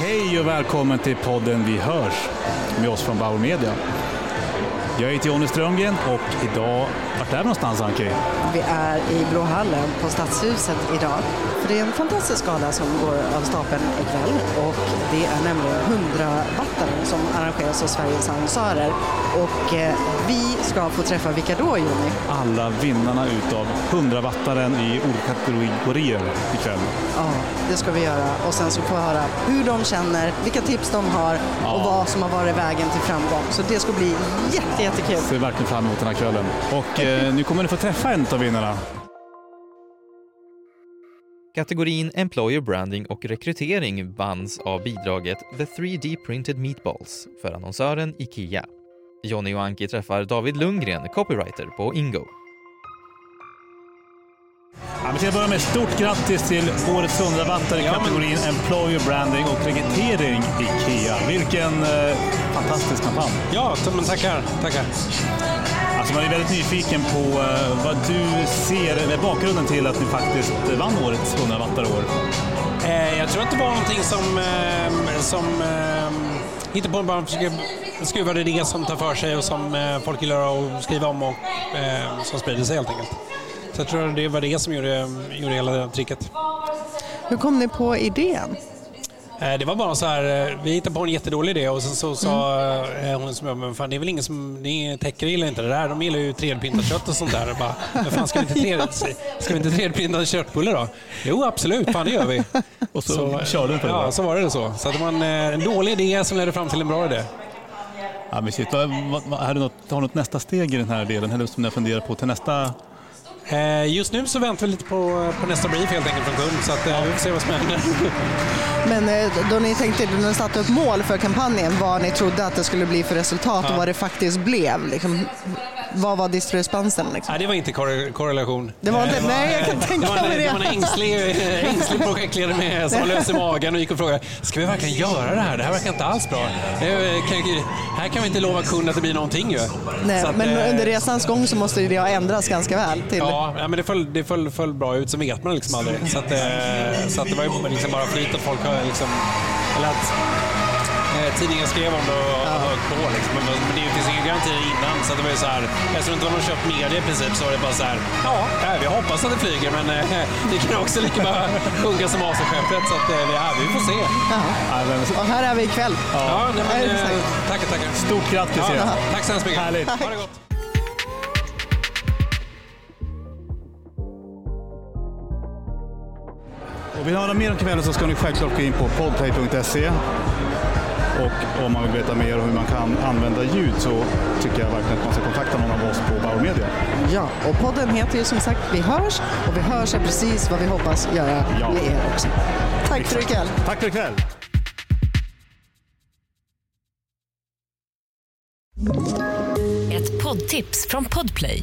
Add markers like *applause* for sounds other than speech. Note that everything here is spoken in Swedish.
Hej och välkommen till podden Vi hörs med oss från Bauer Media. Jag heter Jonny Strömgren och idag, vart är vi någonstans Anki? Vi är i Blåhallen på Stadshuset idag. För det är en fantastisk gala som går av stapeln ikväll och det är nämligen 100 wattaren som arrangeras av Sveriges annonsörer. Och eh, vi ska få träffa vilka då Jonny? Alla vinnarna utav 100 wattaren i olika kategorier ikväll. Ja, det ska vi göra och sen så får vi höra hur de känner, vilka tips de har och Ja. vad som har varit vägen till framgång. Så det ska bli jätte, jättekul. Ser verkligen fram emot den här kvällen. Och eh, nu kommer ni få träffa en av vinnarna. Kategorin Employer Branding och rekrytering vanns av bidraget The 3D Printed Meatballs för annonsören IKEA. Jonny och Anki träffar David Lundgren, copywriter på Ingo. Ja, vi ska börja med stort grattis till årets 100 wattare i kategorin Employer Branding och rekrytering IKEA. Vilken eh, fantastisk kampanj. Ja, men tackar. tackar. Alltså man är väldigt nyfiken på eh, vad du ser är bakgrunden till att ni faktiskt vann årets 100 wattare år. Eh, jag tror att det var någonting som, eh, som eh, hittade på bara försöker skruva det det som tar för sig och som eh, folk gillar att skriva om och eh, som sprider sig helt enkelt. Så jag tror det var det som gjorde, gjorde hela tricket. Hur kom ni på idén? Eh, Det var bara så här, eh, vi hittade på en jättedålig idé och sen så sa eh, hon som jag, men fan det är väl ingen som, ni täcker gillar inte det där, de gillar ju 3D-printat kött och sånt där. Och bara, men fan ska vi inte *laughs* 3D ska vi inte 3D-printa köttbullar då? Jo absolut, fan det gör vi. *laughs* Och så, körde du på det. Ja, så var det så. Så det var en, en dålig idé som ledde fram till en bra idé. Ja, men shit, vad, vad, är det något, har du något nästa steg i den här delen? Eller som jag funderar på till nästa? Eh, Just nu så väntar vi lite på, på nästa brief helt enkelt från kund, så att, eh, vi får se vad som händer. *laughs* Men eh, då ni tänkte, då ni satte upp mål för kampanjen, vad ni trodde att det skulle bli för resultat och vad det faktiskt blev. Liksom, vad var diskrepansen? Liksom? Nej, det var inte korre- korrelation. Det var inte- nej, jag kan tänka det var en, mig det. Det var en ängslig, ängslig projektledare med, som var lös i magen och gick och frågade, ska vi verkligen göra det här? Det här verkar inte alls bra. Kan, här kan vi inte lova kunden att det blir någonting ju. Nej, att, men under resans gång så måste det ha ändrats ganska väl. Till, Ja, ja, men det föll, det föll, föll bra ut, så vet man liksom aldrig. Så, att, eh, så att det var ju liksom bara flyt att folk har liksom... Eller att eh, tidningen skrev om det och ja. hög på. Liksom. Men, men det finns ingen garanti innan. Så att det var ju så här, eftersom det inte var någon köpt media i princip så var det bara så här, ja, ja, vi hoppas att det flyger men eh, *laughs* det kan också lika bara sjunka som Vasaskeppet. Så att, eh, vi, ja, vi får se. Ja, men, och här är vi ikväll. Ja, nej, men, Ja, eh, tackar, tackar. stort grattis Ja, tack så hemskt mycket. Härligt. Ha det gott. Och vill ni höra mer om kvällen så ska ni självklart gå in på podplay.se. Och om man vill veta mer om hur man kan använda ljud så tycker jag verkligen att man ska kontakta någon av oss på Bauer Media. Ja, och podden heter ju som sagt Vi hörs och Vi hörs är precis vad vi hoppas göra Ja. med er också. Tack för ikväll. Tack för ikväll! Ett poddtips från Podplay.